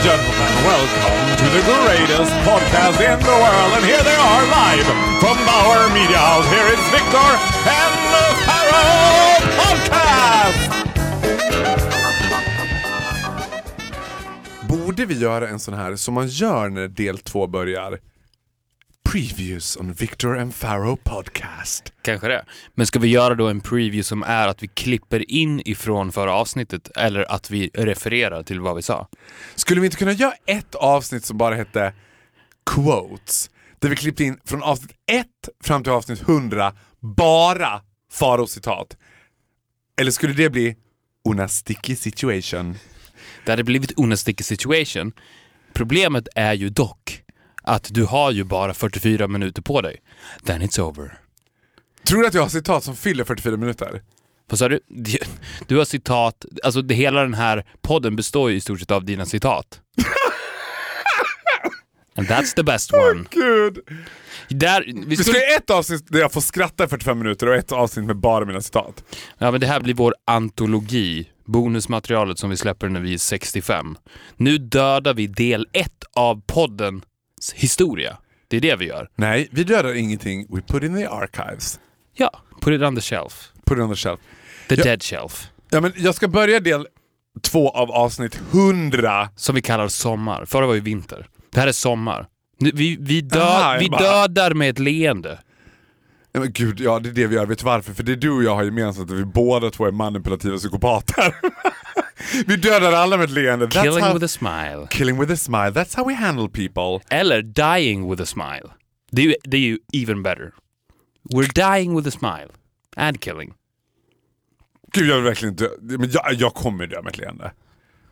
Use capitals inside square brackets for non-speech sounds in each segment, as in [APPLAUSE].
And gentlemen, welcome to the greatest podcast in the world. And here they are live from Bauer Media House. Here is Victor and the Pharaoh Podcast! Borde vi göra en sån här som man gör när del två börjar? Previews on Victor and Pharaoh podcast. Kanske det. Men ska vi göra då en preview som är att vi klipper in ifrån förra avsnittet eller att vi refererar till vad vi sa? Skulle vi inte kunna göra ett avsnitt som bara hette Quotes? Där vi klippte in från avsnitt 1 fram till avsnitt 100 bara Faraos citat. Eller skulle det bli Una sticky situation? Det hade blivit una sticky situation. Problemet är ju dock att du har ju bara 44 minuter på dig. Then it's over. Tror du att jag har citat som fyller 44 minuter? Vad sa du? Du har citat, alltså det, hela den här podden består ju i stort sett av dina citat. [LAUGHS] And that's the best one. Gud! Där, vi Vi ska skulle, ett avsnitt där jag får skratta i 45 minuter och ett avsnitt med bara mina citat. ja, men det här blir vår antologi, bonusmaterialet som vi släpper när vi är 65. Nu dödar vi del ett av poddens historia. Det är det vi gör. Nej, vi dödar ingenting. We put in the archives. Ja, put it on the shelf. Put it on the shelf. The Ja. dead shelf. Ja, men jag ska börja del två av avsnitt 100. Som vi kallar sommar. Förra var ju vinter. Det här är sommar. Vi, vi, dö, Aha, jag vi bara- dödar med ett leende. Men gud, ja det är det vi gör. Vet du varför? För det du och jag har gemensamt att vi båda två är manipulativa psykopater. [LAUGHS] vi dödar alla med ett leende. That's Killing how... with a smile. Killing with a smile. That's how we handle people. Eller dying with a smile. Det är ju, det är ju even better. We're dying with a smile. And killing. Gud, jag vill verkligen dö. Men jag, jag kommer dö med ett leende.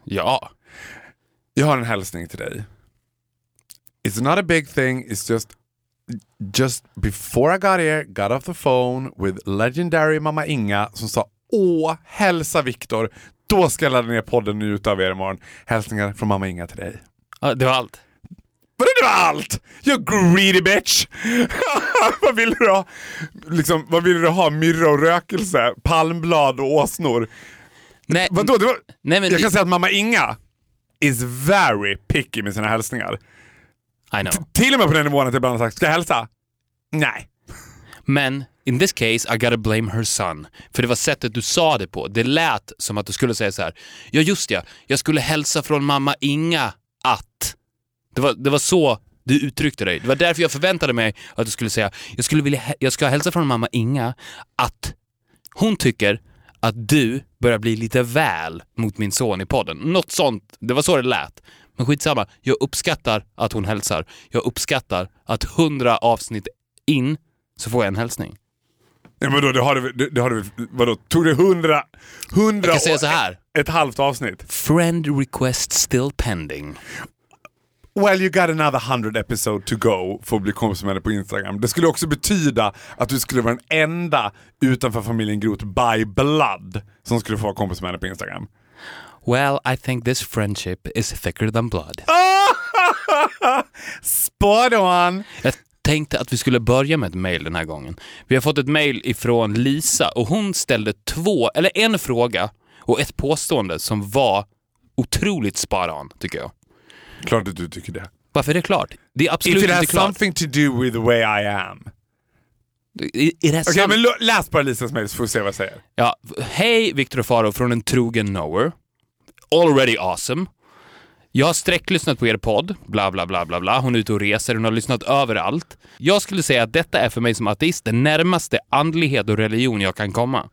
Ja. Jag har en hälsning till dig. It's not a big thing, it's just just before I got here, got off the phone with legendary mamma Inga som sa Åh, hälsa Viktor. Då ska jag ladda ner podden nu utav er imorgon. Hälsningar från mamma Inga till dig. ja. Det var allt. Vadå det var allt? You greedy bitch! [LAUGHS] vad vill du ha? Liksom, vad vill du ha? Myrra och rökelse? Palmblad och åsnor? Nej, Vadå? Det var... nej men... Jag kan säga att mamma Inga is very picky med sina hälsningar. I know. Till och med på den nivån att jag ibland har sagt, ska jag hälsa? Nej. Men in this case I gotta blame her son. För det var sättet du sa det på. Det lät som att du skulle säga så här. Ja just ja, jag skulle hälsa från mamma Inga att... Det var, det var så du uttryckte dig. Det var därför jag förväntade mig att du skulle säga jag, skulle vilja, jag ska hälsa från mamma Inga att hon tycker att du börjar bli lite väl mot min son i podden. Något sånt. Det var så det lät. Men skitsamma, jag uppskattar att hon hälsar. Jag uppskattar att hundra avsnitt in så får jag en hälsning. Ja, men då, det har du, det, det har du, vadå, tog det hundra, hundra Jag kan säga så här. Ett halvt avsnitt? Friend request still pending. Well you got another hundred episode to go för att bli kompis med henne på Instagram. Det skulle också betyda att du skulle vara den enda utanför familjen Groth by blood som skulle få vara kompis med henne på Instagram. Well, I think this friendship is thicker than blood. [LAUGHS] Spot on! Jag tänkte att vi skulle börja med ett mail den här gången. Vi har fått ett mail ifrån Lisa och hon ställde två, eller en fråga och ett påstående som var otroligt spot on, tycker jag. Klart att du tycker det. Varför är det klart? Det är If absolut it inte has klart. something to do with the way I am. It, it has Okej, some- men läs bara Lisas mail så får vi se vad jag säger. Ja, hej Viktor och Faro från en trogen knower. Already awesome. Jag har sträcklyssnat på er podd, bla bla bla bla bla. Hon är ute och reser, hon har lyssnat överallt. Jag skulle säga att detta är för mig som ateist den närmaste andlighet och religion jag kan komma.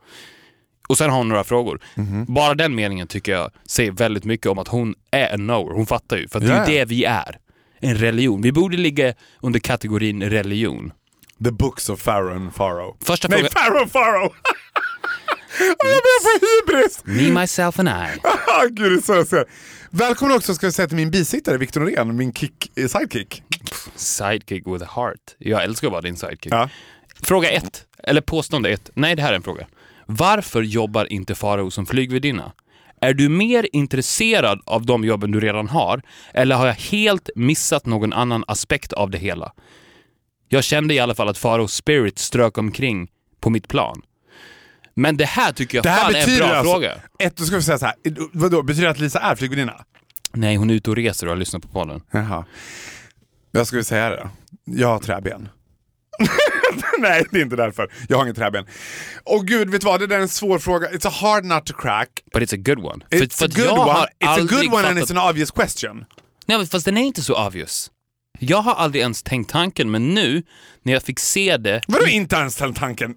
Och sen har hon några frågor. Bara den meningen tycker jag säger väldigt mycket om att hon är en knower. Hon fattar ju, för det är Ja. ju det vi är. En religion. Vi borde ligga under kategorin religion. The books of Pharaoh and Pharaoh. Första Nej, frågan... Pharaoh! Och [LAUGHS] jag börjar få hybris! Me, myself and I. [LAUGHS] Ah, Gud, det är så jag ser. Välkommen också ska jag säga till min bisittare Viktor Norén, min kick, eh, sidekick. Sidekick with a heart. Jag älskar att vara din sidekick. Ja. Fråga ett, eller påstående ett. Nej, det här är en fråga. Varför jobbar inte Farao som flygvärdinna? Är du mer intresserad av de jobben du redan har, eller har jag helt missat någon annan aspekt av det hela? Jag kände i alla fall att Faraos spirit strök omkring på mitt plan. Men det här tycker jag Det här fan är en bra alltså, fråga. ett, då ska vi säga så här. vadå, betyder det att Lisa är flygvärdinna? Nej, hon är ute och reser och har lyssnat på podden. Jaha. Jag skulle säga det då. Jag har träben. [LAUGHS] Nej, det är inte därför. Jag har inget träben. Och gud, vet du vad? Det där är en svår fråga. It's a hard nut to crack. But it's a good one. It's för a good one. It's a good one and it's an obvious question. Nej, fast den är inte så obvious. Jag har aldrig ens tänkt tanken, men nu när jag fick se det... Vadå inte ens den tanken?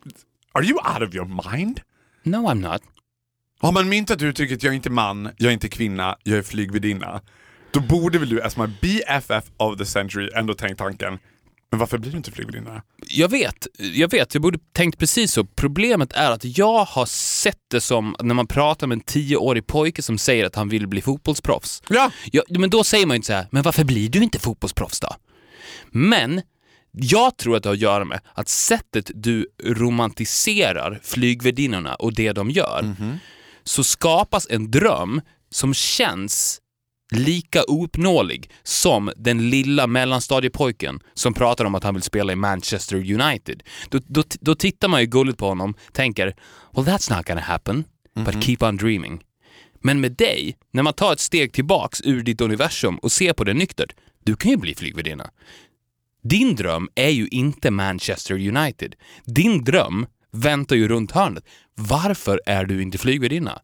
Are you out of your mind? No, I'm not. Har man myntat uttrycket jag är inte man, jag är inte kvinna, jag är flygvärdinna. Då borde väl du as my BFF of the century ändå tänkt tanken, men varför blir du inte flygvärdinna? Jag vet, jag vet, jag borde tänkt precis så. Problemet är att jag har sett det som när man pratar med en tioårig pojke som säger att han vill bli fotbollsproffs. Ja. Ja, men då säger man ju inte så här, men varför blir du inte fotbollsproffs då? Men jag tror att det har att göra med att sättet du romantiserar flygvärdinnorna och det de gör, så skapas en dröm som känns lika ouppnåelig som den lilla mellanstadiepojken som pratar om att han vill spela i Manchester United. Då, då, då tittar man ju gulligt på honom, tänker “Well that's not gonna happen, but keep on dreaming”. Men med dig, när man tar ett steg tillbaks ur ditt universum och ser på det nyktert, du kan ju bli flygvärdinna. Din dröm är ju inte Manchester United. Din dröm väntar ju runt hörnet. Varför är du inte flygvärdinna?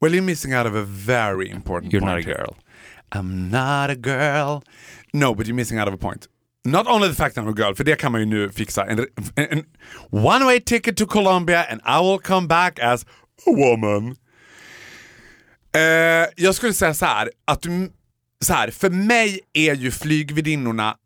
Well you're missing out of a very important You're point not a here. girl. I'm not a girl. No, but you're missing out of a point. Not only the fact that I'm a girl, för det kan man ju nu fixa. En, en, one way ticket to Colombia and I will come back as a woman. Eh, jag skulle säga så här, att du, så här, för mig är ju flygvärdinnorna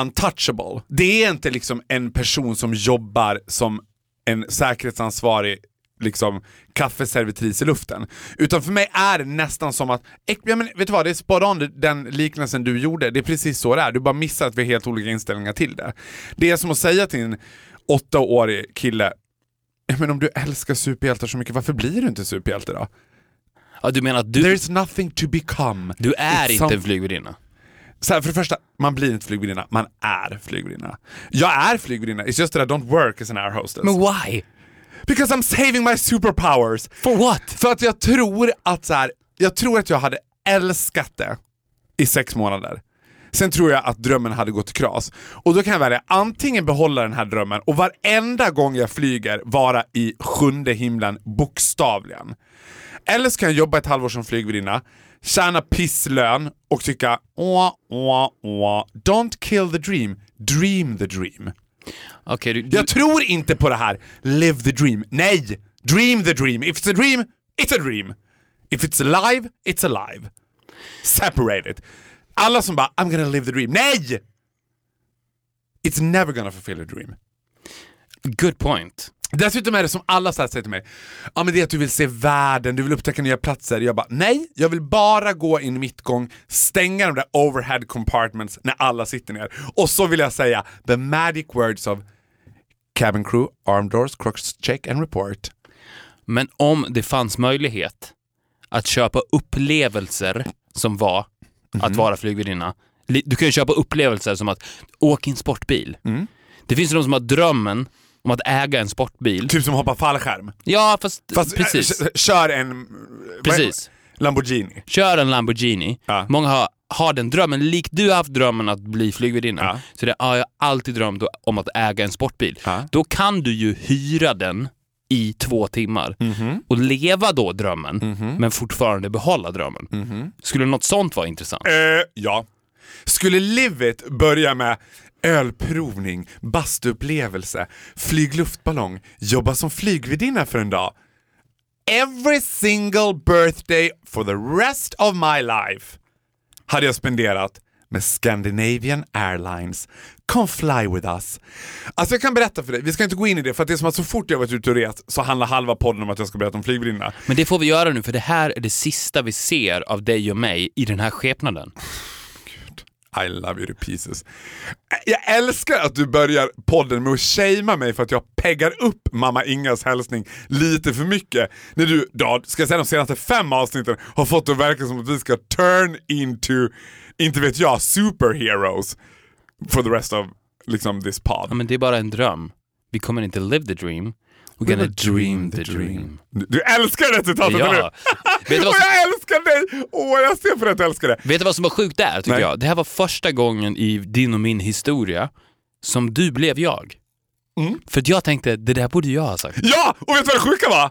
untouchable. Det är inte liksom en person som jobbar som en säkerhetsansvarig liksom, kaffeservitris i luften. Utan för mig är det nästan som att, ja, men, vet du vad, det är spot on den liknelsen du gjorde. Det är precis så det är. Du bara missar att vi har helt olika inställningar till det. Det är som att säga till en åttaårig kille, ja, men om du älskar superhjältar så mycket, varför blir du inte superhjälte då? Ja, du menar att du, There's nothing to become. du är It's inte en flygvärdinna? Så här, för det första, man blir inte flygvärdinna, man är flygvärdinna. Jag är flygvärdinna, it's just that I don't work as an air hostess. Men why? Because I'm saving my superpowers. For what? För att jag tror att så här, jag tror att jag hade älskat det i sex månader. Sen tror jag att drömmen hade gått i kras. Och då kan jag välja antingen behålla den här drömmen och varenda gång jag flyger vara i sjunde himlen bokstavligen. Eller så kan jag jobba ett halvår som flygvärdinna, tjäna pisslön och tycka åh, åh, åh. Don't kill the dream, dream the dream. Okej, du, du, Jag tror inte på det här live the dream. Nej! Dream the dream. If it's a dream, it's a dream. If it's alive, it's alive. Separate it. Alla som bara I'm gonna live the dream. Nej! It's never gonna fulfill a dream. good point. Dessutom är det som alla så säger till mig, ja men det är att du vill se världen, du vill upptäcka nya platser. Jag bara, nej, jag vill bara gå in i mittgång, stänga de där overhead compartments när alla sitter ner. Och så vill jag säga the magic words of cabin crew, arm doors, crooks check and report. Men om det fanns möjlighet att köpa upplevelser som var att vara flygvärdinna. Du kan ju köpa upplevelser som att åka i en sportbil. Det finns ju de som har drömmen om att äga en sportbil. Typ som hoppa fallskärm. Ja, fast, Fast precis. äh, kör en Precis. Lamborghini. Kör en Lamborghini. Ja. Många har, har den drömmen, likt du har haft drömmen att bli flygvärdinna. Ja. Så det, ja, jag har alltid drömt om att äga en sportbil. Ja. Då kan du ju hyra den i två timmar Mhm. och leva då drömmen, men fortfarande behålla drömmen. Mhm. Skulle något sånt vara intressant? Eh, ja. Skulle Live It börja med ölprovning, bastuupplevelse, flyg luftballong, jobba som flygvärdinna för en dag. Every single birthday for the rest of my life hade jag spenderat med Scandinavian Airlines. Come fly with us. Alltså jag kan berätta för dig, vi ska inte gå in i det för att det är som att så fort jag varit ute och rest så handlar halva podden om att jag ska berätta om flygvärdinna. Men det får vi göra nu, för det här är det sista vi ser av dig och mig i den här skepnaden. I love you to pieces. Jag älskar att du börjar podden med att shamea mig för att jag peggar upp mamma Ingas hälsning lite för mycket. När du, då, ska jag säga de senaste fem avsnitten, har fått det att verka som att vi ska turn into, inte vet jag, superheroes for the rest of liksom this pod. Ja, men det är bara en dröm. Vi kommer inte live the dream. We're gonna dream the dream. Du, du älskar det citatet, Ja. eller hur? [LAUGHS] Vet du vad som- jag älskar dig! Åh, jag ser för att jag älskar det. Vet du vad som var sjukt där, tycker Nej. jag? Det här var första gången i din och min historia som du blev jag. Mm. För att jag tänkte, det där borde jag ha sagt. Ja, och vet du vad det sjuka var?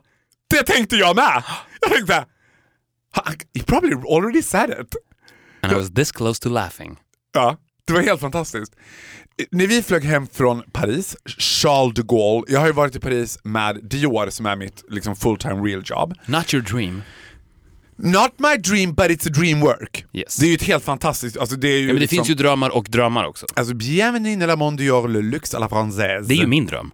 Det tänkte jag med. Jag tänkte, "Ha- he probably already said it. And I was this close to laughing. Ja, det var helt fantastiskt. När vi flög hem från Paris, Charles de Gaulle, jag har ju varit i Paris med Dior som är mitt liksom, full-time real job. Not your dream. Not my dream but it's a dream work. Yes. Det är ju ett helt fantastiskt, alltså det är ju Ja, men det liksom, finns ju drömmar och drömmar också. Alltså bienvenue à la Dior le luxe à la française. Det är ju min dröm.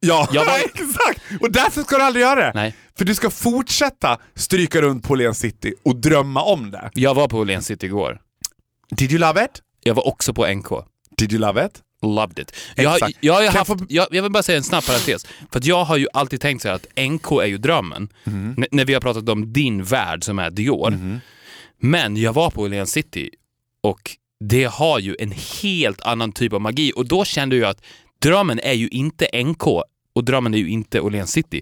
Ja, Jag var- [LAUGHS] exakt! Och därför ska du aldrig göra det. Nej. För du ska fortsätta stryka runt på Åhléns City och drömma om det. Jag var på Åhléns City igår. Did you love it? Jag var också på NK. Did you love it? Loved it. Jag, Exakt. jag, jag haft, jag, jag vill bara säga en snabb parentes. För jag har ju alltid tänkt så här att NK är ju drömmen. N- när vi har pratat om din värld som är Dior. Men jag var på Åhléns City och det har ju en helt annan typ av magi. Och då kände jag att drömmen är ju inte NK och drömmen är ju inte Åhléns City.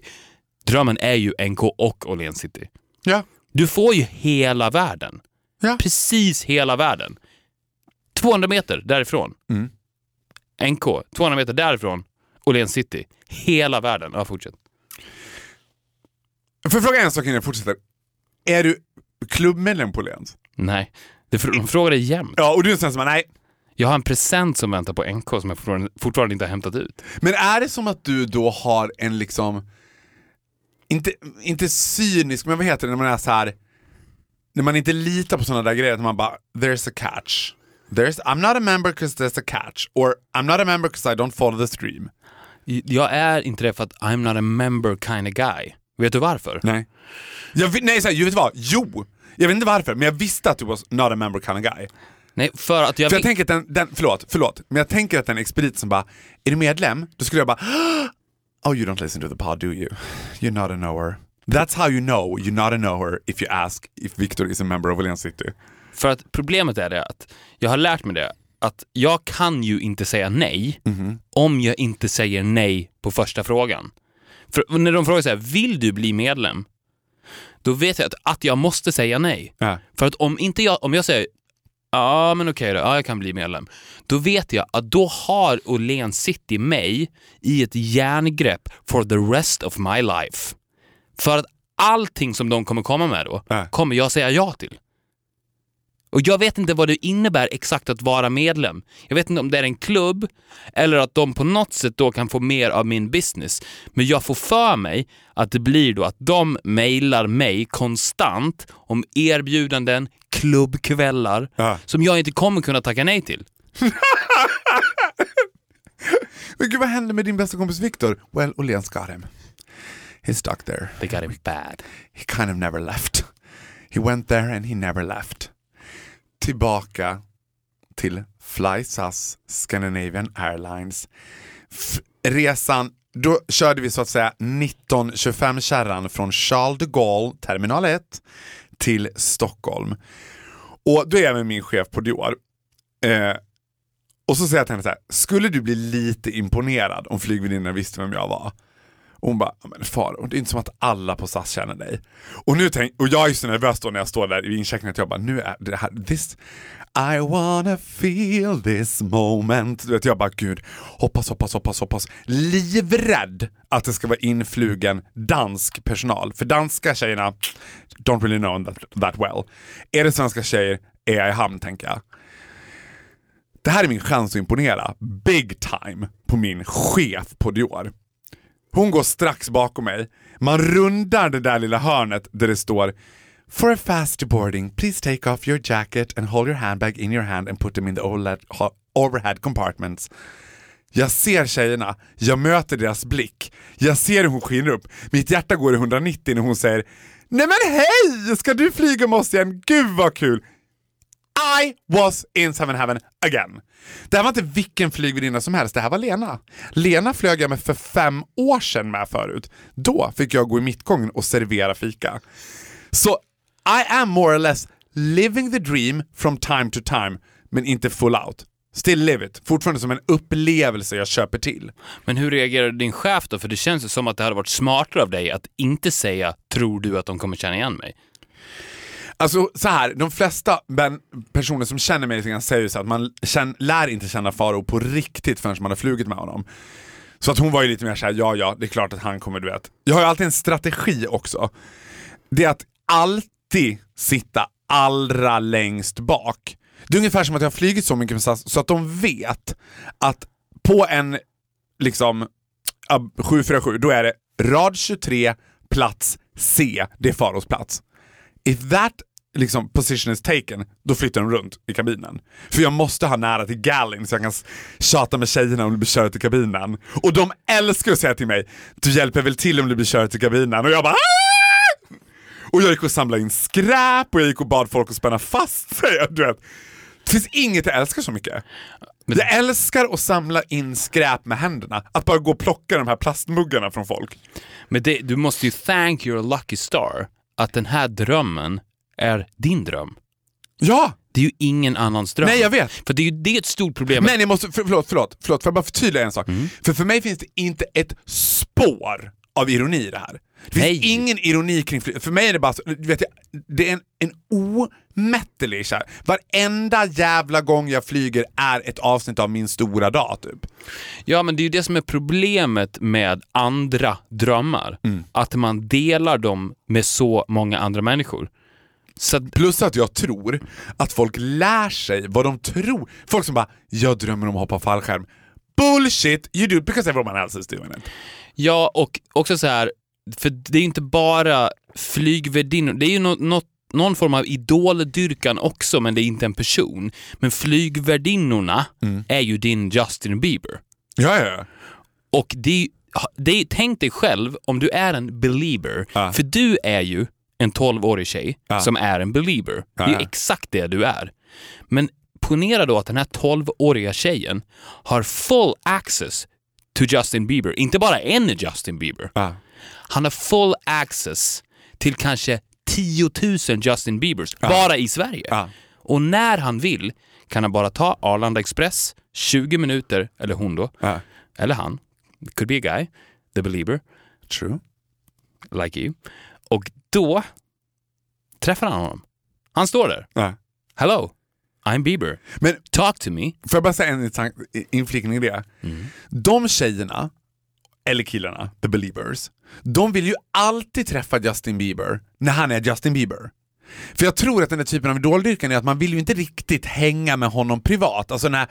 Drömmen är ju NK och Åhléns City. Ja. Du får ju hela världen. Ja. Precis hela världen. 200 meter därifrån. Mm. NK, 200 meter därifrån. Åhléns City. Hela världen. Ja, fortsätt. Får jag fråga en sak innan jag fortsätter? Är du klubbmedlem på Åhléns? Nej. Det, de frågar dig jämt. Ja, och du är en sån som nej. Jag har en present som väntar på NK som jag fortfarande, fortfarande inte har hämtat ut. Men är det som att du då har en liksom, inte, inte cynisk, men vad heter det när man är så här när man inte litar på sådana där grejer, att man bara, there's a catch. There's, I'm not a member because there's a catch. Or I'm not a member because I don't follow the stream. Jag är inte det för att I'm not a member kind of guy. Vet du varför? Nej. Jag, nej, så här, vet du vad? Jo! Jag vet inte varför, men jag visste att du was not a member kind of guy. Nej, för att jag... För jag tänker att den, den, förlåt, förlåt, men jag tänker att den expedit som bara, är du medlem? Då skulle jag bara, oh you don't listen to the pod do you? You're not a knower. That's how you know you're not a knower if you ask if Victor is a member of Åhléns City. För att problemet är det att jag har lärt mig det att jag kan ju inte säga nej om jag inte säger nej på första frågan. För när de frågar så här, vill du bli medlem? Då vet jag att, att jag måste säga nej. Ja. För att om inte jag, om jag säger ja men okej då, ja, jag kan bli medlem. Då vet jag att då har Åhléns City mig i ett järngrepp for the rest of my life. För att allting som de kommer komma med då, Ja. kommer jag säga ja till. Och jag vet inte vad det innebär exakt att vara medlem. Jag vet inte om det är en klubb eller att de på något sätt då kan få mer av min business. Men jag får för mig att det blir då att de mejlar mig konstant om erbjudanden, klubbkvällar Ja. som jag inte kommer kunna tacka nej till. [LAUGHS] Men gud vad hände med din bästa kompis Victor? Well, Åhléns got him. He's stuck there. They got him bad. He kind of never left. He went there and he never left. Tillbaka till FlySAS Scandinavian Airlines. F- resan, då körde vi så att säga 1925 kärran från Charles de Gaulle, terminal 1, till Stockholm. Och då är jag med min chef på Dior. Eh, och så säger jag till henne så här, skulle du bli lite imponerad om flygvärdinnan visste vem jag var? Och hon bara, men far, det är inte som att alla på SAS känner dig. Och, nu tänk, och jag är så nervös då när jag står där i incheckningen att jag bara, nu är det här, this, I wanna feel this moment. Du vet, jag bara, gud, hoppas, hoppas, hoppas, hoppas. Livrädd att det ska vara influgen dansk personal. För danska tjejerna, don't really know that, that well. Är det svenska tjejer, är jag i hamn tänker jag. Det här är min chans att imponera, big time, på min chef på Dior. Hon går strax bakom mig. Man rundar det där lilla hörnet där det står For a fast boarding, please take off your jacket and hold your handbag in your hand and put them in the overhead- overhead compartments. Jag ser tjejerna, jag möter deras blick. Jag ser hur hon skiner upp. Mitt hjärta går i 190 när hon säger Nej men hej! Ska du flyga med oss igen? Gud vad kul! I was in seven heaven again. Det här var inte vilken flygvärdinna som helst, det här var Lena. Lena flög jag med för fem år sedan med förut. Då fick jag gå i mittgången och servera fika. Så I am more or less living the dream from time to time, men inte full out. Still live it. Fortfarande som en upplevelse jag köper till. Men hur reagerade din chef då? För det känns ju som att det hade varit smartare av dig att inte säga “tror du att de kommer känna igen mig?” Alltså så här, de flesta men, personer som känner mig lite grann säger ju så att man känner, lär inte känna Faro på riktigt förrän man har flugit med honom. Så att hon var ju lite mer såhär, ja ja, det är klart att han kommer, du vet. Jag har ju alltid en strategi också. Det är att alltid sitta allra längst bak. Det är ungefär som att jag har flugit så mycket med SAS så att de vet att på en liksom 747, då är det rad 23, plats C, det är Faros plats. If that liksom, position is taken, då flyttar de runt i kabinen. För jag måste ha nära till gallin så jag kan tjata med tjejerna om de blir körda till kabinen. Och de älskar att säga till mig, du hjälper väl till om du blir körd till kabinen? Och jag bara "Ah!" Och jag gick och samlade in skräp och jag gick och bad folk att spänna fast sig. [LAUGHS] Du vet. Det finns inget jag älskar så mycket. Jag älskar att samla in skräp med händerna. Att bara gå och plocka de här plastmuggarna från folk. Men det, du måste ju thank your lucky star att den här drömmen är din dröm. Ja! Det är ju ingen annans dröm. Nej, jag vet. För det är ju det är ett stort problem. Men jag måste, för, förlåt, förlåt, förlåt, får jag bara förtydliga en sak? Mm. För för mig finns det inte ett spår av ironi i det här. Det finns Nej. ingen ironi kring flyg. För mig är det bara vet, jag, det är en, en omättlig kär. Varenda jävla gång jag flyger är ett avsnitt av min stora dag typ. Ja, men det är ju det som är problemet med andra drömmar. Mm. Att man delar dem med så många andra människor. Att, Plus att jag tror att folk lär sig vad de tror. Folk som bara “jag drömmer om att hoppa fallskärm”. Bullshit! You do because everyone else is doing it. ja, och också så här, för det är inte bara flygvärdinnor, det är ju nå- något någon form av idoldyrkan också, men det är inte en person. Men flygvärdinnorna Mm. är ju din Justin Bieber. Ja, ja. Och det det tänk dig själv om du är en believer, Ja. för du är ju en 12-årig tjej Ja. som är en believer. Ja, det är exakt det du är. Men ponera då att den här 12-åriga tjejen har full access to Justin Bieber. Inte bara en Justin Bieber. Ja. Han har full access till kanske 10 000 Justin Biebers bara i Sverige. Och när han vill kan han bara ta Arlanda Express, 20 minuter, eller hon då, eller han, could be a guy, the believer, True. like you. Och då träffar han honom. Han står där. Ja. Hello, I'm Bieber. Men Talk to me. Får jag bara säga en inflikning i det? De tjejerna, eller killarna, the believers, de vill ju alltid träffa Justin Bieber när han är Justin Bieber. För jag tror att den här typen av idoldyrkan är att man vill ju inte riktigt hänga med honom privat. Alltså när,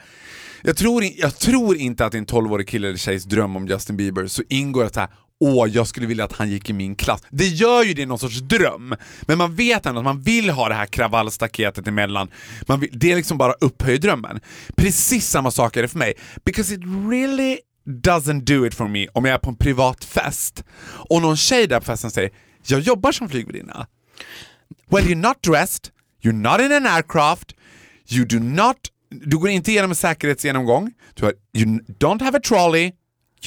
jag, tror, jag tror inte att i en 12-årig kille eller tjejs dröm om Justin Bieber så ingår att så här, åh, jag skulle vilja att han gick i min klass. Det gör ju det i någon sorts dröm, men man vet ändå att man vill ha det här kravallstaketet emellan. Man vill, det är liksom bara upphöjer drömmen. Precis samma sak är det för mig. Because it really doesn't do it for me om jag är på en privat fest och någon tjej där på festen säger “jag jobbar som flygvärdinna”. Well, you're not dressed, you're not in an aircraft, you do not, du går inte igenom en säkerhetsgenomgång, du har, you don't have a trolley,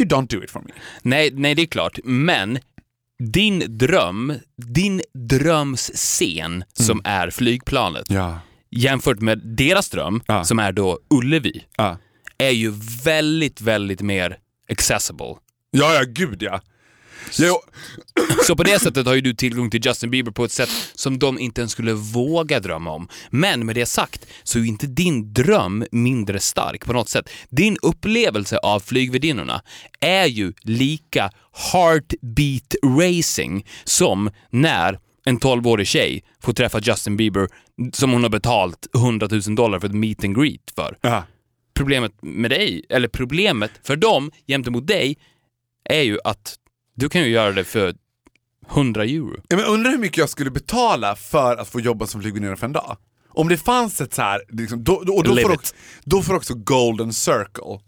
you don't do it for me. Nej, nej, det är klart. Men din dröm, din drömsscen som är flygplanet Ja. jämfört med deras dröm, Ja. som är då Ullevi, Ja, är ju väldigt, väldigt mer accessible. ja, ja gud ja. Jag, Så på det sättet har ju du tillgång till Justin Bieber på ett sätt som de inte ens skulle våga drömma om. Men med det sagt så är ju inte din dröm mindre stark på något sätt. Din upplevelse av flygvärdinnorna är ju lika heartbeat racing som när en 12-årig tjej får träffa Justin Bieber som hon har betalt 100 000 dollar för ett meet and greet för. ja. Problemet med dig, eller problemet för dem gentemot dig, är ju att du kan ju göra det för 100 euro. Ja, men undrar hur mycket jag skulle betala för att få jobba som flygvärdinna för en dag? Om det fanns ett så här, liksom, då, då, och då, får också, då får också golden circle.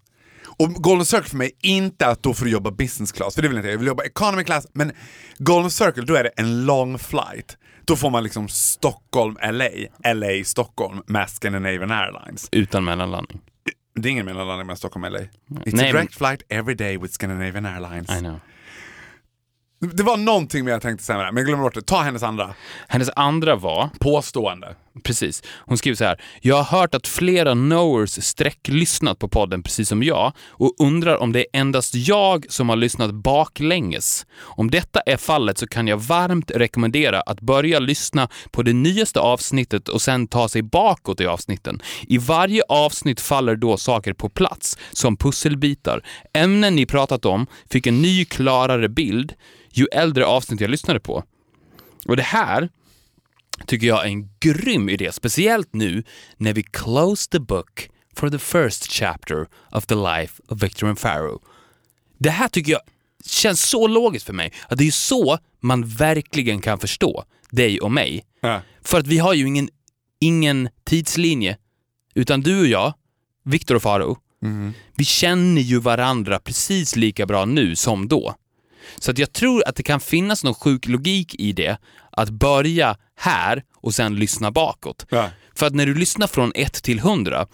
Och Golden Circle för mig, inte att då får du jobba business class, för det vill inte jag. Jag vill jobba economy class, men Golden Circle, då är det en long flight. Då får man liksom Stockholm, LA, LA, Stockholm med Scandinavian Airlines. Utan mellanlandning. Det är ingen mellanlandning mellan Stockholm och LA. It's Nej, a men- direct flight every day with Scandinavian Airlines. I know. Det var någonting mer jag tänkte säga med det, men jag glömde bort det. Ta hennes andra. Hennes andra var, Påstående precis, hon skriver så här. Jag har hört att flera knowers sträcklyssnat på podden precis som jag och undrar om det är endast jag som har lyssnat baklänges. Om detta är fallet så kan jag varmt rekommendera att börja lyssna på det nyaste avsnittet och sen ta sig bakåt i avsnitten. I varje avsnitt faller då saker på plats, som pusselbitar. Ämnen ni pratat om fick en ny, klarare bild ju äldre avsnitt jag lyssnade på. Och det här tycker jag är en grym idé, speciellt nu när vi close the book for the first chapter of the life of Victor and Pharaoh. Det här tycker jag känns så logiskt för mig, att det är så man verkligen kan förstå dig och mig. Ja. För att vi har ju ingen, ingen tidslinje, utan du och jag, Victor och Faro, vi känner ju varandra precis lika bra nu som då. Så att jag tror att det kan finnas någon sjuk logik i det, att börja här och sen lyssna bakåt. Ja. För att när du lyssnar från 1 till 100,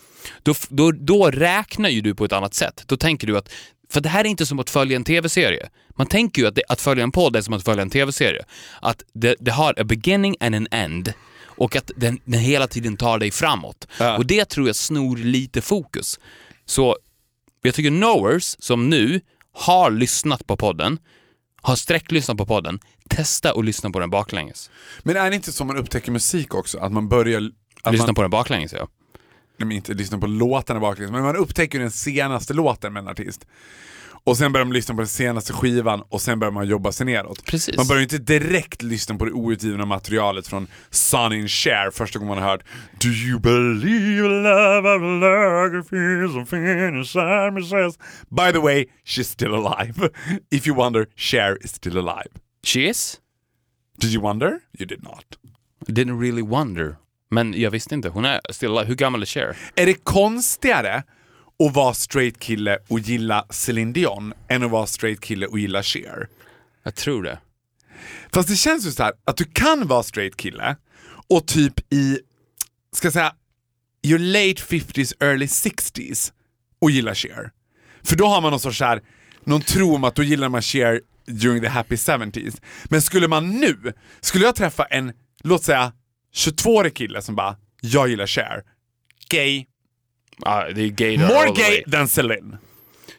då, då, då räknar ju du på ett annat sätt. Då tänker du att, för det här är inte som att följa en tv-serie. Man tänker ju att, det, att följa en podd är som att följa en tv-serie. Att det, det har a beginning and an end och att den, den hela tiden tar dig framåt. Ja. Och det tror jag snor lite fokus. Så jag tycker knowers som nu har lyssnat på podden, har sträcklyssnat på podden, testa att lyssna på den baklänges. Men är det inte som man upptäcker musik också? Att man börjar... Att Lyssna man, på den baklänges ja. Nej, men inte lyssna på låtarna baklänges, men man upptäcker den senaste låten med en artist. Och sen börjar man lyssna på den senaste skivan och sen börjar man jobba sig neråt. Precis. Man börjar ju inte direkt lyssna på det outgivna materialet från Sonny and Cher första gången man har hört Do you believe in love of love feels something inside says By the way, she's still alive. [LAUGHS] If you wonder, Cher is still alive. She is? Did you wonder? You did not. Didn't really wonder. Men jag visste inte, hon är still alive. Hur gammal är Cher? Är det konstigare att vara straight kille och gilla Celine Dion än att vara straight kille och gilla Cher? Jag tror det. Fast det känns ju så här att du kan vara straight kille och typ i, ska jag säga, your late 50s, early 60s och gilla Cher. För då har man någon sorts här, någon tro om att då gillar man Cher during the happy 70s. Men skulle man nu, skulle jag träffa en, låt säga 22-årig kille som bara, jag gillar Cher. Gay. Ah, det är gay More gay than Celine.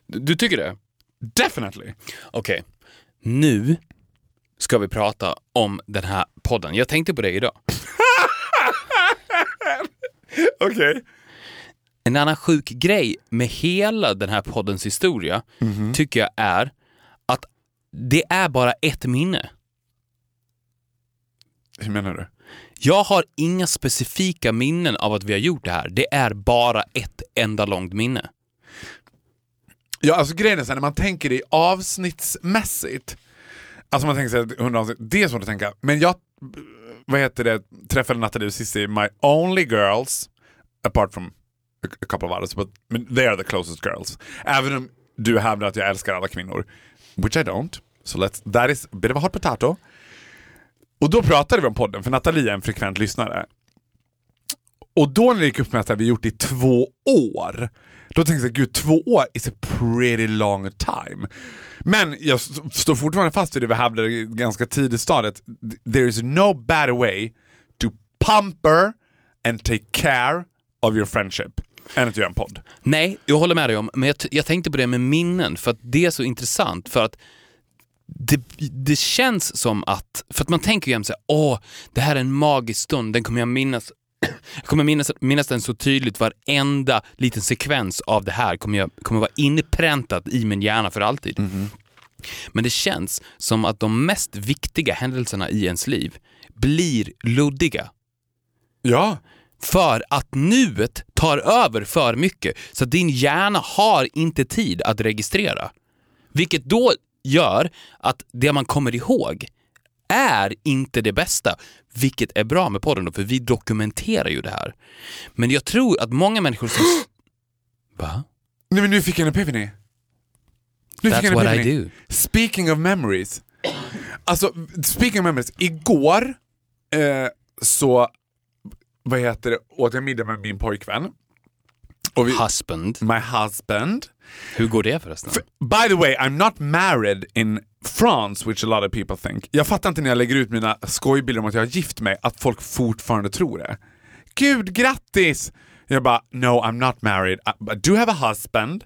Du, du tycker det? Definitely. Okej. Nu ska vi prata om den här podden. Jag tänkte på det idag. [LAUGHS] Okej. En annan sjuk grej med hela den här poddens historia tycker jag är att det är bara ett minne. Hur menar du? Jag har inga specifika minnen av att vi har gjort det här. Det är bara ett enda långt minne. Ja, alltså grejen är så här, när man tänker det avsnittsmässigt, alltså man tänker sig att 100 avsnitt, det är svårt att tänka, men jag, vad heter det, träffade Nathalie och Cissi, my only girls, apart from a, couple of others, but they are the closest girls. Även om du hävdar att jag älskar alla kvinnor, which I don't, so let's, that is a bit of a hot potato. Och då pratade vi om podden, för Nathalie är en frekvent lyssnare. Och då när det gick upp med att vi gjort det i två år, då tänkte jag gud två år is a pretty long time. Men jag står fortfarande fast vid det vi hävdade ganska tidigt stadiet. There is no better way to pamper and take care of your friendship än att göra en podd. Nej, jag håller med dig om, men jag, jag tänkte på det med minnen för att det är så intressant för att det, det känns som att, för att man tänker ju såhär, åh, det här är en magisk stund, den kommer jag minnas [CLEARS THROAT] jag kommer minnas, minnas den så tydligt, varenda liten sekvens av det här kommer, jag, kommer vara inpräntat i min hjärna för alltid. Men det känns som att de mest viktiga händelserna i ens liv blir luddiga. Ja. För att nuet tar över för mycket, så att din hjärna har inte tid att registrera. Vilket då gör att det man kommer ihåg är inte det bästa, vilket är bra med podden då, för vi dokumenterar ju det här. Men jag tror att många människor som... [GASPS] Va? Nej men nu fick jag en epiphany. Nu That's fick jag en what I epiphany. do. Speaking of memories. Alltså, speaking of memories. Igår eh, så, vad heter det, åt jag middag med min pojkvän. Och vi, Husband. my husband. Hur går det förresten? By the way, I'm not married in France, which a lot of people think. Jag fattar inte när jag lägger ut mina skojbilder om att jag har gift mig, att folk fortfarande tror det. Gud, grattis! Jag bara, no I'm not married, I, do have a husband.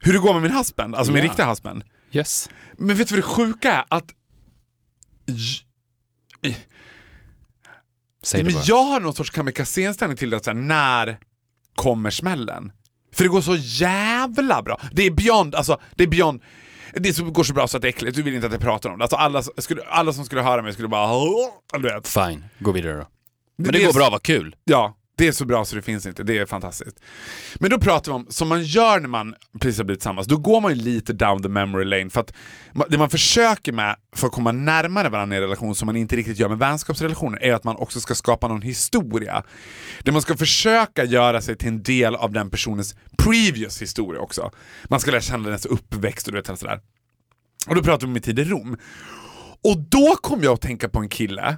Hur det går med min husband, alltså min riktiga husband. Yes. Men vet du vad det sjuka är? Att Säg det men bara. jag har någon sorts kamikaze-inställning till det, att så här, när kommer smällen? För det går så jävla bra. Det är beyond, alltså det är beyond det går så bra så att det är äckligt, du vill inte att jag pratar om det. Alltså alla, skulle, alla som skulle höra mig skulle bara... Du vet. Fine, gå vidare då. Men Det det, går bra, vad kul. Ja, det är så bra så det finns inte. Det är fantastiskt. Men då pratar vi om, som man gör när man precis har blivit tillsammans, då går man ju lite down the memory lane. För att det man försöker med för att komma närmare varandra i en relation, som man inte riktigt gör med vänskapsrelationer, är att man också ska skapa någon historia. Där man ska försöka göra sig till en del av den personens previous historia också. Man ska lära känna dens uppväxt och du vet sådär. Och då pratar vi om min tid i Rom. Och då kom jag att tänka på en kille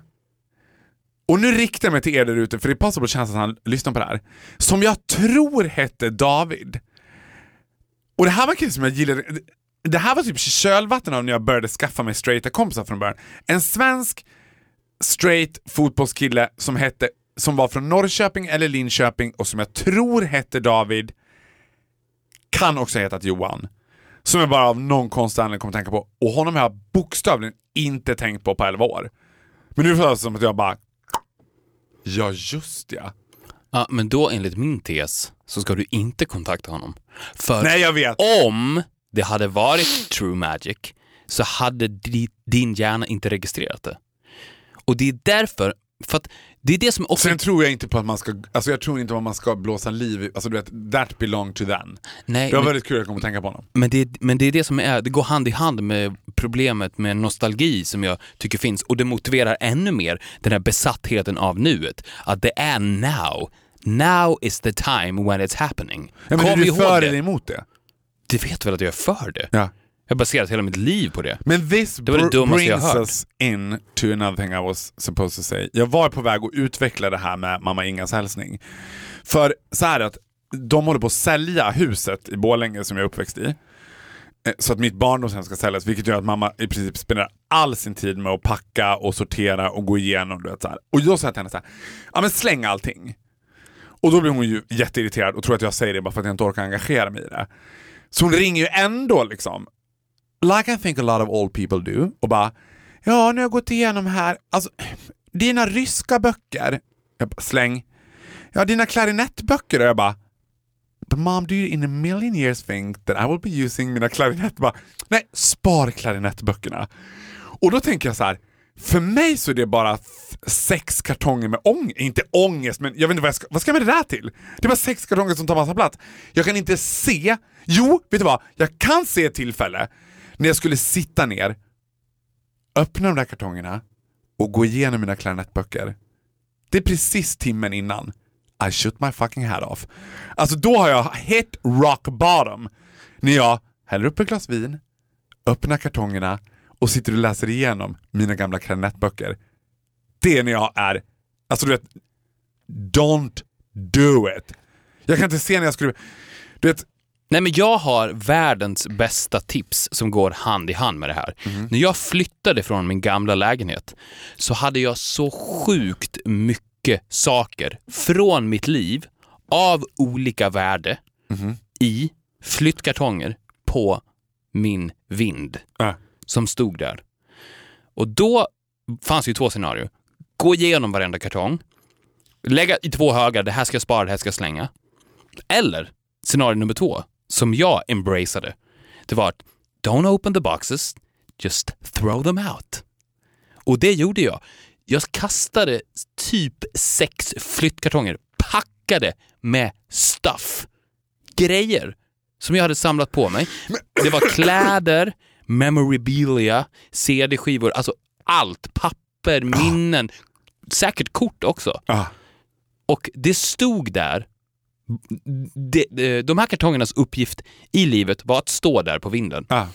och nu riktar jag mig till er där ute, för det är possible chans att han lyssnar på det här. Som jag tror hette David. Och det här var en kille som jag gillade. Det här var typ kölvatten av när jag började skaffa mig straighta kompisar från början. En svensk straight fotbollskille som hette som var från Norrköping eller Linköping och som jag tror hette David. Kan också ha hetat Johan. Som jag bara av någon konstig anledning kommer att tänka på. Och honom har jag bokstavligen inte tänkt på på 11 år. Men nu känns det som att jag bara... Ja, just ja. Ja, men då enligt min tes så ska du inte kontakta honom. För Nej, jag vet. om det hade varit true magic så hade di, din hjärna inte registrerat det. Och det är därför, för att det är det som också... Sen tror jag inte på att man ska, alltså jag tror inte på att man ska blåsa liv alltså du vet, that belong to them. Nej, Det var men, väldigt kul jag kom att tänka på honom. men, det, men det är det som är, det går hand i hand med problemet med nostalgi som jag tycker finns och det motiverar ännu mer den här besattheten av nuet. Att det är now. Now is the time when it's happening. Ja, men är Kom du ihåg för det. eller emot det? Du vet väl att jag är för det? Ja. Jag har baserat hela mitt liv på det. Men this Det det jag brings us in to another thing I was supposed to say. Jag var på väg att utveckla det här med mamma Ingas hälsning. För så här att de håller på att sälja huset i Borlänge som jag är uppväxt i. Eh, Så att mitt barndomshem ska säljas, vilket gör att mamma i princip spenderar all sin tid med att packa och sortera och gå igenom. Du vet, så här. Och då sa jag till henne så här, ja men släng allting. Och då blir hon ju jätteirriterad och tror att jag säger det bara för att jag inte orkar engagera mig i det. Så hon ringer ju ändå liksom like I think a lot of old people do, och bara ja, nu har jag gått igenom här, alltså dina ryska böcker, jag bara, släng. Ja, dina klarinettböcker, och jag bara But mom, do you in a million years think that I will be using mina klarinett? Bara, Nej, spar klarinettböckerna. Och då tänker jag så här. För mig så är det bara sex kartonger med ångest, inte ångest, men jag vet inte vad jag ska, vad ska jag med det där till? Det är bara sex kartonger som tar massa plats. Jag kan inte se, jo, vet du vad? Jag kan se ett tillfälle när jag skulle sitta ner, öppna de där kartongerna och gå igenom mina klarinettböcker. Det är precis timmen innan. I shoot my fucking hat off. Alltså då har jag hit rock bottom. När jag häller upp ett glas vin, öppnar kartongerna och sitter och läser igenom mina gamla klarinettböcker. Det är när jag är, alltså du vet, don't do it. Jag kan inte se när jag skulle, du vet, Nej men jag har världens bästa tips som går hand i hand med det här. När jag flyttade från min gamla lägenhet så hade jag så sjukt mycket saker från mitt liv av olika värde i flyttkartonger på min vind äh, som stod där. Och då fanns ju två scenarier. Gå igenom varenda kartong, lägga i två högar, det här ska jag spara, det här ska jag slänga. Eller scenario nummer två, som jag embraceade. Det var att don't open the boxes, just throw them out. Och det gjorde jag. Jag kastade typ sex flyttkartonger packade med stuff. Grejer som jag hade samlat på mig. Det var kläder, memorabilia, CD-skivor, alltså allt. Papper, minnen, säkert kort också. ah. Och det stod där de, de, de här kartongernas uppgift i livet var att stå där på vinden. Ja.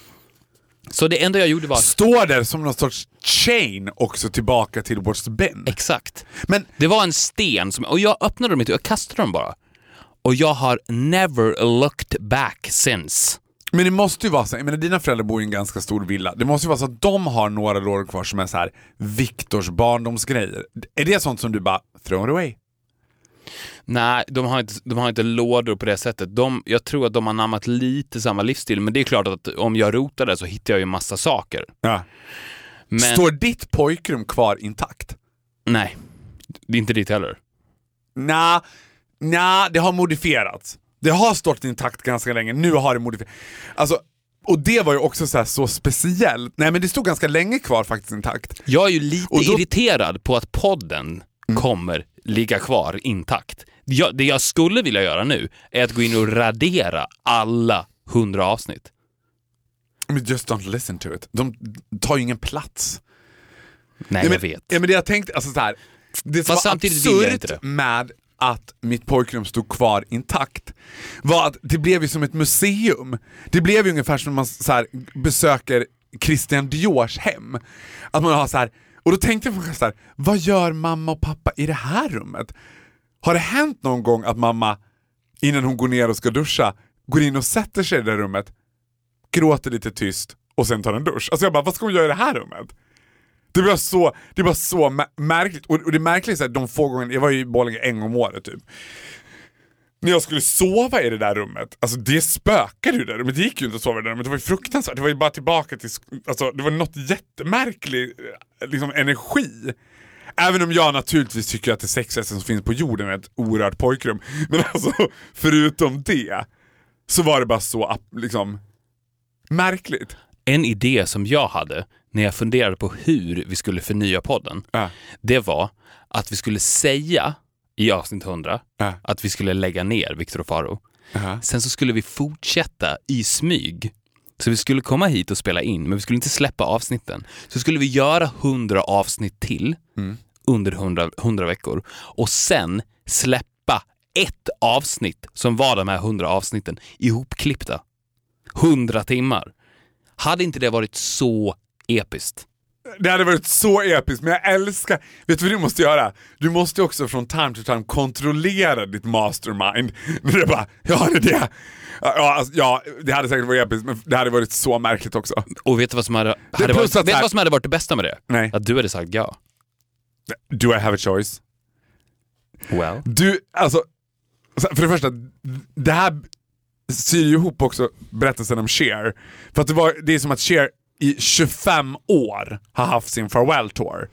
Så det enda jag gjorde var... Står där som någon sorts chain också tillbaka till what's been. Exakt. Men Det var en sten, som, och jag öppnade dem inte, jag kastade dem bara. Och jag har never looked back since. Men det måste ju vara så, jag menar dina föräldrar bor i en ganska stor villa. Det måste ju vara så att de har några lådor kvar som är så här Viktors barndomsgrejer. Är det sånt som du bara throw it away? Nej, de har, inte, de har inte lådor på det sättet. De, jag tror att de har namnat lite samma livsstil, men det är klart att om jag rotar där så hittar jag ju massa saker. Ja. Men Står ditt pojkrum kvar intakt? nej, det är inte dit heller. Nja, nja, det har modifierats. Det har stått intakt ganska länge, nu har det modifierats. Alltså, och det var ju också så, så speciellt. Nej men det stod ganska länge kvar faktiskt intakt. Jag är ju lite då- irriterad på att podden kommer ligga kvar intakt. Jag, det jag skulle vilja göra nu är att gå in och radera alla hundra avsnitt. Men just don't listen to it. De tar ju ingen plats. Nej, Ja, men, jag vet. Ja, men det jag tänkte, alltså så här, det som Fast var absurt med att mitt pojkrum stod kvar intakt var att det blev ju som ett museum. Det blev ju ungefär som när man så här, besöker Christian Diors hem. Att man har så här, och då tänkte jag på så här, vad gör mamma och pappa i det här rummet? Har det hänt någon gång att mamma, innan hon går ner och ska duscha, går in och sätter sig i det där rummet, gråter lite tyst och sen tar en dusch? Alltså jag bara, vad ska hon göra i det här rummet? Det var så, det var så märkligt. Och, och det märkliga är att de få gånger, jag var ju i Borlänge en gång om året typ. När jag skulle sova i det där rummet, alltså det spökade ju där rummet. Det gick ju inte att sova i det där rummet, det var ju fruktansvärt. Det var ju bara tillbaka till, alltså det var något jättemärklig eh, liksom, energi. Även om jag naturligtvis tycker att det sexigaste som finns på jorden är ett orört pojkrum. [LAUGHS] Men alltså förutom det så var det bara så liksom märkligt. En idé som jag hade när jag funderade på hur vi skulle förnya podden, Ja. det var att vi skulle säga i avsnitt 100 Ja. att vi skulle lägga ner Viktor och Faro. Ja. Sen så skulle vi fortsätta i smyg. Så vi skulle komma hit och spela in, men vi skulle inte släppa avsnitten. Så skulle vi göra 100 avsnitt till under 100, 100 veckor och sen släppa ett avsnitt som var de här 100 avsnitten ihopklippta. 100 timmar. Hade inte det varit så episkt? Det hade varit så episkt, men jag älskar... Vet du vad du måste göra? Du måste också från time to time kontrollera ditt mastermind. [LAUGHS] När det bara, ja det är det. Ja, alltså, ja, det hade säkert varit episkt, men det hade varit så märkligt också. Och vet du vad som hade, hade, varit, vet du här- vad som hade varit det bästa med det? Nej. Att du hade sagt ja. Do I have a choice? Well. Du, alltså, så- för det första, det här syr ju ihop också berättelsen om Cher. För att det, var, det är som att Cher i 25 år har haft sin farewell tour.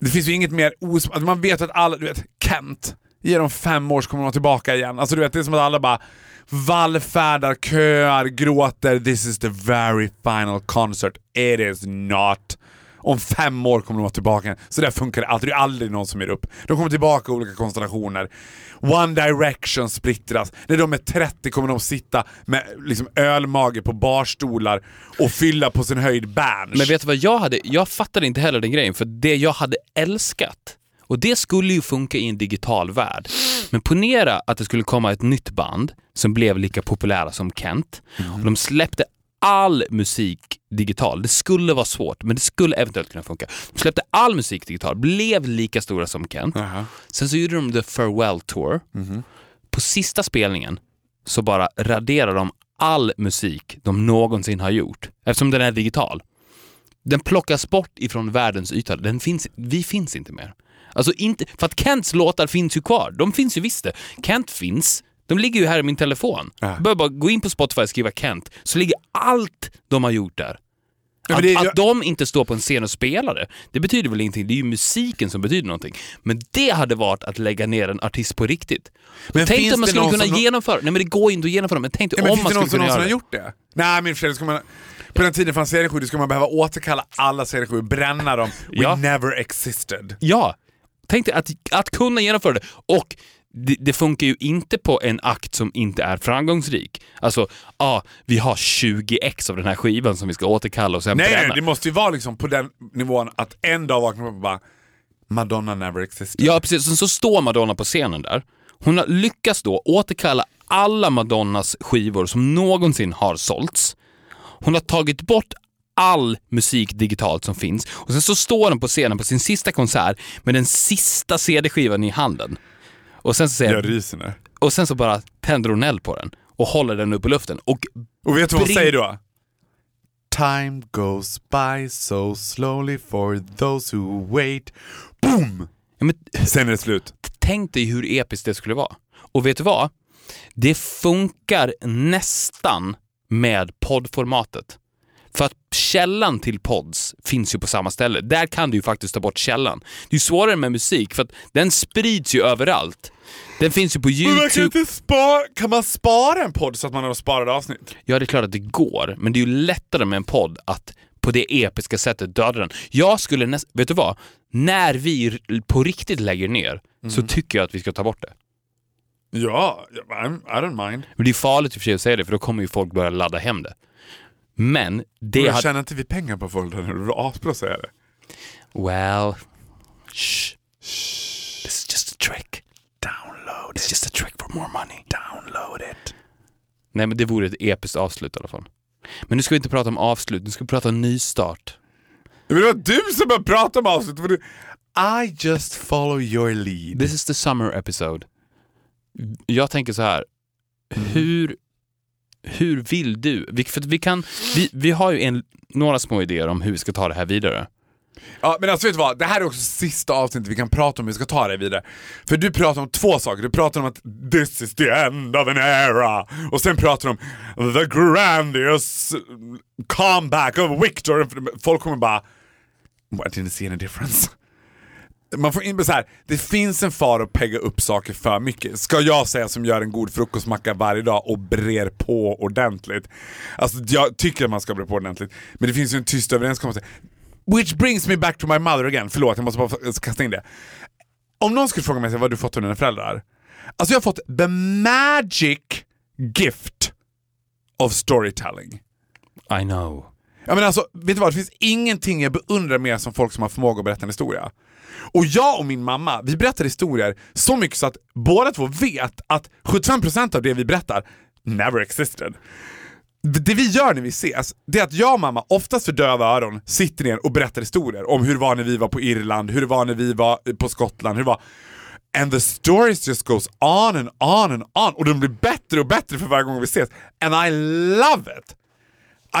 Det finns ju inget mer osmakligt. Alltså man vet att alla, du vet, Kent, ge dem fem år så kommer de tillbaka igen. Alltså du vet, det är som att alla bara vallfärdar, köar, gråter. This is the very final concert. It is not. Om fem år kommer de vara tillbaka. Så där funkar det alltid. Det är aldrig någon som ger upp. De kommer tillbaka i olika konstellationer. One Direction splittras. När de är 30 kommer de sitta med liksom ölmage på barstolar och fylla på sin höjd Berns. Men vet du vad jag hade? Jag fattade inte heller den grejen, för det jag hade älskat, och det skulle ju funka i en digital värld. Men ponera att det skulle komma ett nytt band som blev lika populära som Kent. Och de släppte all musik digital. Det skulle vara svårt, men det skulle eventuellt kunna funka. De släppte all musik digital, blev lika stora som Kent. Jaha. Sen så gjorde de The Farewell Tour. På sista spelningen så bara raderar de all musik de någonsin har gjort, eftersom den är digital. Den plockas bort ifrån världens yta. Den finns, vi finns inte mer. Alltså inte, för att Kents låtar finns ju kvar. De finns ju visst det. Kent finns. De ligger ju här i min telefon. Ja. Jag behöver bara gå in på Spotify och skriva Kent, så ligger allt de har gjort där. Att, det att de inte står på en scen och spelar det, det betyder väl ingenting. Det är ju musiken som betyder någonting. Men det hade varit att lägga ner en artist på riktigt. Men tänk finns om man det skulle någon kunna som- genomföra Nej men det går ju inte att genomföra, men tänk Ja, men om finns man det någon skulle som kunna göra har det. gjort det? Nej men för ska man, på den tiden fanns CD-skivor, skulle man behöva återkalla alla CD-skivor, bränna dem. We Ja. never existed. Ja, tänk dig att, att kunna genomföra det. Och det, det funkar ju inte på en akt som inte är framgångsrik. Alltså, ja, vi har 20 ex av den här skivan som vi ska återkalla och sen Nej, bränna. nej, det måste ju vara liksom på den nivån att en dag vaknar man och bara Madonna never existed. Ja, precis. Så, så står Madonna på scenen där Hon har lyckats då återkalla alla Madonnas skivor som någonsin har sålts. Hon har tagit bort all musik digitalt som finns och sen så står hon på scenen på sin sista konsert med den sista CD-skivan i handen. Och sen så, säger, Jag ryser nu. och sen så bara tänder hon eld på den och håller den upp i luften och Och vet du vad hon säger då? Time goes by so slowly for those who wait. Boom! Ja, men, Sen är det slut. tänk dig hur episkt det skulle vara. Och vet du vad? Det funkar nästan med poddformatet. För att källan till pods finns ju på samma ställe. Där kan du ju faktiskt ta bort källan. Det är ju svårare med musik för att den sprids ju överallt. Den finns ju på man kan, YouTube. inte spara, kan man spara en podd så att man har sparade avsnitt? Ja, det är klart att det går, men det är ju lättare med en podd att på det episka sättet döda den. Jag skulle nästan, vet du vad? När vi på riktigt lägger ner så tycker jag att vi ska ta bort det. Ja, I don't mind. Men det är farligt i och för sig att säga det, för då kommer ju folk börja ladda hem det. Men det jag tjänar inte vi pengar på? Det är asbra att säga det. Well... Shh. This is just a trick. Download It's just a trick for more money. Download it. Nej, men det vore ett episkt avslut i alla fall. Men nu ska vi inte prata om avslut, nu ska vi prata om nystart. Men det var du som började prata om avslutet. för du- I just follow your lead. This is the summer episode. Jag tänker så här. Hur, hur vill du? Vi, för vi, kan, vi, vi har ju en, några små idéer om hur vi ska ta det här vidare. Ja, men alltså vet du vad? Det här är också sista avsnittet vi kan prata om hur vi ska ta det vidare. För du pratar om två saker. Du pratar om att this is the end of an era. Och sen pratar du om the grandiose comeback of Victor. Folk kommer bara... I didn't see any difference. Man får inte så här, det finns en fara att pegga upp saker för mycket. Ska jag säga som gör en god frukostmacka varje dag och brer på ordentligt. Alltså jag tycker att man ska bre på ordentligt. Men det finns ju en tyst överenskommelse. Which brings me back to my mother again. Förlåt, jag måste bara kasta in det. Om någon skulle fråga mig vad du fått av dina föräldrar? Alltså jag har fått the magic gift of storytelling. I know. Ja, men alltså, vet du vad? Det finns ingenting jag beundrar mer som folk som har förmåga att berätta en historia. Och jag och min mamma, vi berättar historier så mycket så att båda två vet att 75% av det vi berättar never existed. Det vi gör när vi ses, det är att jag och mamma, oftast för döva öron, sitter ner och berättar historier om hur det var när vi var på Irland, hur det var när vi var på Skottland, hur det var... And the stories just goes on and on and on och de blir bättre och bättre för varje gång vi ses. And I love it!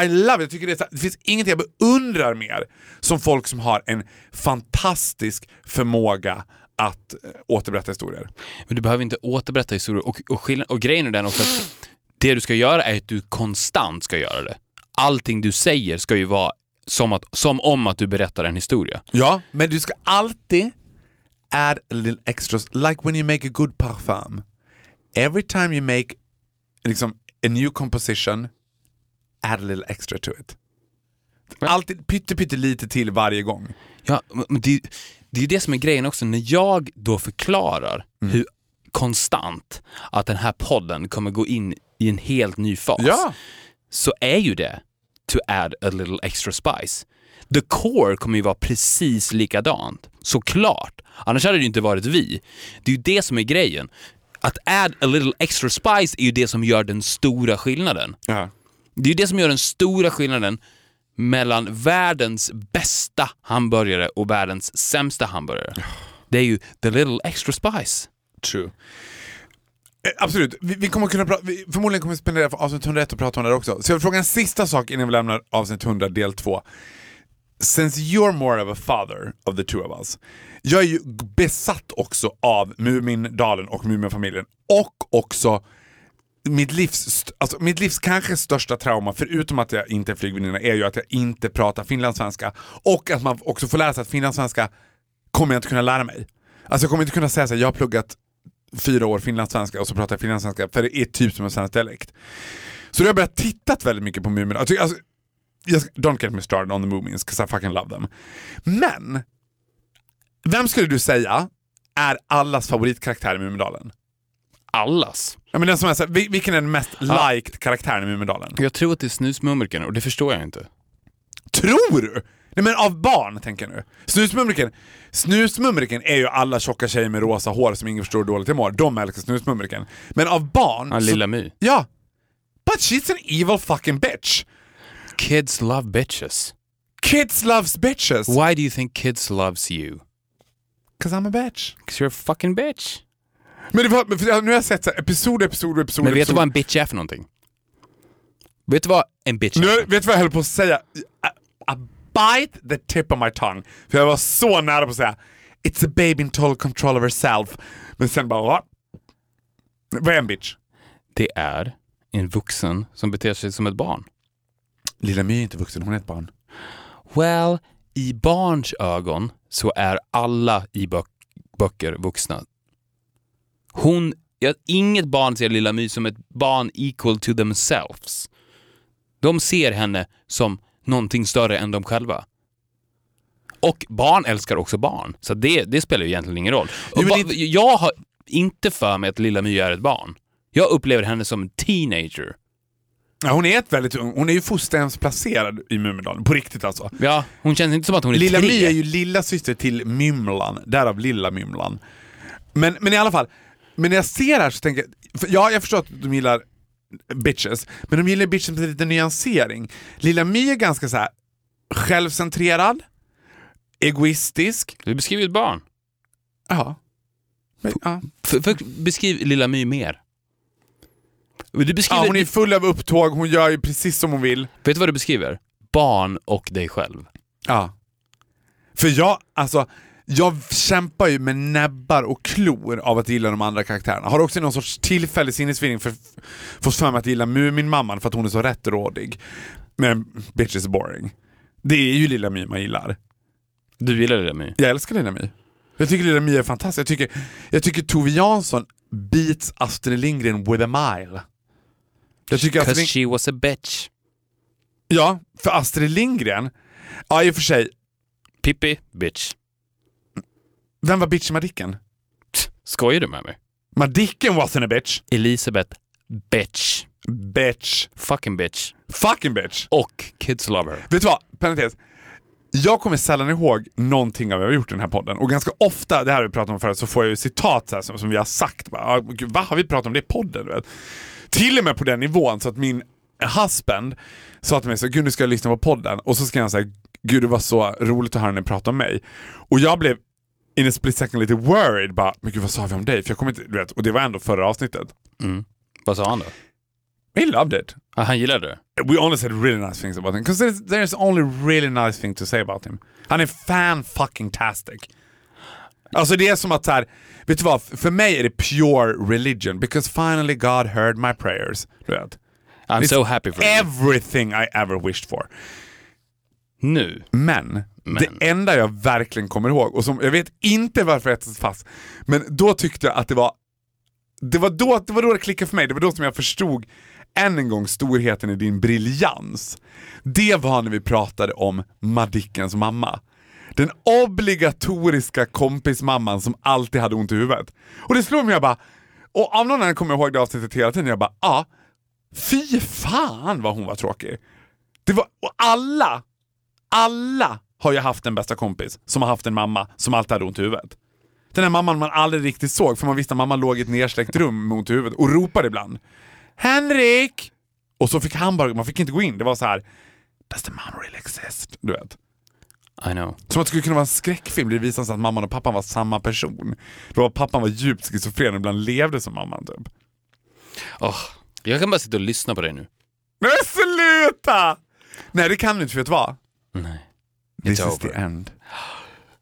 I love it. Jag tycker det, är det finns inget jag beundrar mer som folk som har en fantastisk förmåga att eh, återberätta historier. Men du behöver inte återberätta historier. Och, och, skillnad, och grejen är den också att det du ska göra är att du konstant ska göra det. Allting du säger ska ju vara som, att, som om att du berättar en historia. Ja, men du ska alltid add a little extra, like when you make a good parfum. Every time you make liksom, a new composition, add a little extra to it. Alltid pytte, pytte lite till varje gång. Ja, men det, det är ju det som är grejen också. När jag då förklarar hur konstant att den här podden kommer gå in i en helt ny fas, Ja. så är ju det to add a little extra spice. The core kommer ju vara precis likadant, såklart. Annars hade det ju inte varit vi. Det är ju det som är grejen. Att add a little extra spice är ju det som gör den stora skillnaden. Ja. Det är ju det som gör den stora skillnaden mellan världens bästa hamburgare och världens sämsta hamburgare. Det är ju the little extra spice. True. Eh, absolut, vi, vi kommer kunna prata, vi, förmodligen kommer vi spendera avsnitt 101 och prata om det också. Så jag vill fråga en sista sak innan vi lämnar avsnitt 100 del 2. Since you're more of a father of the two of us. Jag är ju besatt också av Mumindalen och Muminfamiljen och också mitt livs, alltså mitt livs kanske största trauma, förutom att jag inte är flygvärdinna, är ju att jag inte pratar finlandssvenska. Och att man också får lära sig att finlandssvenska kommer jag inte kunna lära mig. Alltså jag kommer inte kunna säga så här, jag har pluggat fyra år finlandssvenska och så pratar jag finlandssvenska, för det är typ som en svensk dialekt. Så då har jag börjat titta väldigt mycket på Mumin. Alltså, alltså, jag don't get me started on the Mumins, 'cause I fucking love them. Men, vem skulle du säga är allas favoritkaraktär i Mumindalen? Allas. Ja, men den som är så här, vil- vilken är den mest Ja. liked karaktären i Mumindalen? Jag tror att det är Snusmumriken och det förstår jag inte. Tror du? Nej men av barn tänker jag nu. Snusmumriken, snusmumriken är ju alla tjocka tjejer med rosa hår som ingen förstår dåligt mår. De älskar snusmumriken. Men av barn... Ja, Lilla My. Ja. But she's an evil fucking bitch. Kids love bitches. Kids loves bitches. Why do you think kids loves you? Cause I'm a bitch. 'Cause you're a fucking bitch. Men det var, men nu har jag sett så här, episod, episod, episod, Men vet du episod. vad en bitch är för någonting? Vet du vad en bitch är? Nu, vet du vad jag höll på att säga? A, a bite the tip of my tongue. För jag var så nära på att säga It's a baby in total control of herself. Men sen bara va? Vad är en bitch? Det är en vuxen som beter sig som ett barn. Lilla My är inte vuxen, hon är ett barn. Well, i barns ögon så är alla i böcker vuxna. Hon, ja, inget barn ser Lilla My som ett barn equal to themselves. De ser henne som någonting större än de själva. Och barn älskar också barn, så det, det spelar ju egentligen ingen roll. Jo, det- Jag har inte för mig att Lilla My är ett barn. Jag upplever henne som en teenager. Ja, hon är ett väldigt ung, hon är ju fosterhemsplacerad i Mumindalen, på riktigt alltså. Ja, hon känns inte som att hon är Lilla tre. My är ju lilla syster till Mymlan, därav Lilla Mymlan. Men, men i alla fall, men när jag ser här så tänker jag, ja jag förstår att de gillar bitches, men de gillar bitches med lite nyansering. Lilla My är ganska så här självcentrerad, egoistisk. Du beskriver ett barn. Ja. Men, ja. För, för, beskriv Lilla My mer. Du beskriver, ja, hon är full av upptåg, hon gör ju precis som hon vill. Vet du vad du beskriver? Barn och dig själv. Ja. För jag, alltså, jag kämpar ju med näbbar och klor av att gilla de andra karaktärerna. Har också någon sorts tillfällig sinnesfeeling för fått för mig att gilla Muminmamman för att hon är så rättrådig. Men bitch is boring. Det är ju Lilla My man gillar. Du gillar Lilla My? Jag älskar Lilla My. Jag tycker Lilla My är fantastisk. Jag tycker, jag tycker Tove Jansson beats Astrid Lindgren with a mile. Jag tycker Astrid Cause Lindgren... she was a bitch. Ja, för Astrid Lindgren, ja i och för sig, Pippi, bitch. Vem var bitch Madicken? Skojar du med mig? Madicken wasn't a bitch. Elisabeth, bitch. Bitch. Fucking bitch. Fucking bitch. Och Kids Love Her. Vet du vad? Parentes. Jag kommer sällan ihåg någonting av vad vi har gjort i den här podden och ganska ofta, det här har vi pratat om förut, så får jag ju citat så här, som, som vi har sagt. Bara, "Ah, gud, vad har vi pratat om det i podden? Du vet? Till och med på den nivån så att min husband sa till mig så gud nu ska jag lyssna på podden och så ska han säga gud det var så roligt att höra när ni pratade om mig. Och jag blev in a split second lite worried, bara men gud vad sa vi om dig? För jag kommer inte, du vet, och det var ändå förra avsnittet. Vad sa han då? We loved it. Ah, han gillade det? We only said really nice things about him. Because there's, there's only really nice thing to say about him. Han är fan fucking tastic. Alltså det är som att så här, vet du vad? För mig är det pure religion. Because finally God heard my prayers. Du vet. I'm It's so happy for you. Everything I ever wished for. Nu. Men, Men. det enda jag verkligen kommer ihåg, och som jag vet inte varför jag satt fast, men då tyckte jag att det var det var, då, det var då det klickade för mig, det var då som jag förstod än en gång storheten i din briljans. Det var när vi pratade om Madickens mamma. Den obligatoriska kompismamman som alltid hade ont i huvudet. Och det slog mig, jag bara, och av någon anledning kommer jag ihåg det avsnittet hela tiden, jag bara, ja, ah, fy fan vad hon var tråkig. Det var, och alla, alla har ju haft en bästa kompis som har haft en mamma som alltid hade ont i huvudet. Den här mamman man aldrig riktigt såg för man visste att mamman låg i ett nersläckt rum i huvudet och ropade ibland. Henrik! Och så fick han bara, man fick inte gå in. Det var så här. Does the mom really exist? Du vet. I know. Som att det skulle kunna vara en skräckfilm. Det visade sig att mamman och pappan var samma person. Det var pappan var djupt schizofren och ibland levde som mamman typ. Åh, jag kan bara sitta och lyssna på dig nu. Men sluta! Nej det kan du inte för vet du vad? Nej. This is the end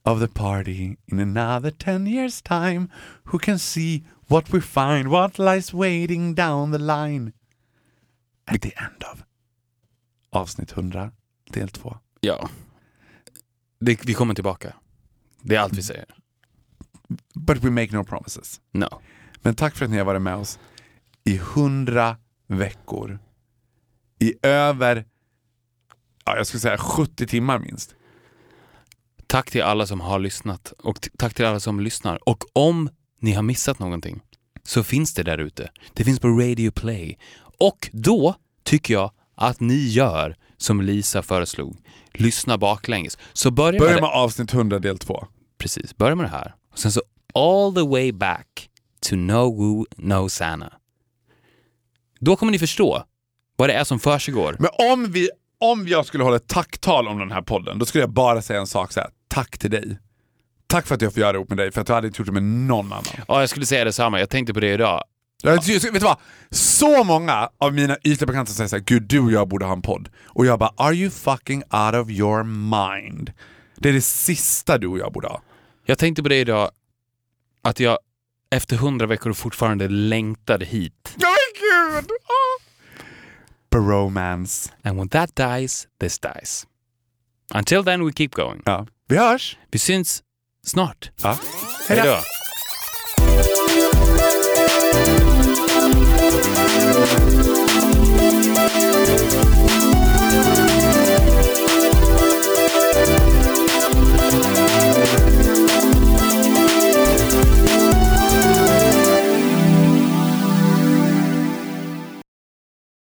of the party in another ten years time. Who can see what we find, what lies waiting down the line. At the end of avsnitt 100, del 2. Ja. Det, vi kommer tillbaka. Det är allt vi säger. But we make no promises. No. Men tack för att ni har varit med oss i 100 veckor. I över, ja, jag skulle säga 70 timmar minst. Tack till alla som har lyssnat och tack till alla som lyssnar. Och om ni har missat någonting så finns det där ute. Det finns på Radio Play. Och då tycker jag att ni gör som Lisa föreslog. Lyssna baklänges. Så börja Börja med, med avsnitt 100 del 2. Precis, börja med det här. Och sen så all the way back to no woo, no Santa. Då kommer ni förstå vad det är som försiggår. Men om, vi, om jag skulle hålla ett tacktal om den här podden, då skulle jag bara säga en sak så här. Tack till dig. Tack för att jag får göra det ihop med dig, för att jag hade inte gjort det med någon annan. Ja, jag skulle säga detsamma. Jag tänkte på det idag. Jag, vet du vad? Så många av mina ytliga bekanta säger såhär, gud du och jag borde ha en podd. Och jag bara, are you fucking out of your mind? Det är det sista du och jag borde ha. Jag tänkte på det idag, att jag efter hundra veckor fortfarande längtade hit. Oh my gud! Bromance. And when that dies, this dies. Until then we keep going. Ja. Vi hörs! Vi syns snart. Ja. Hej då! Thank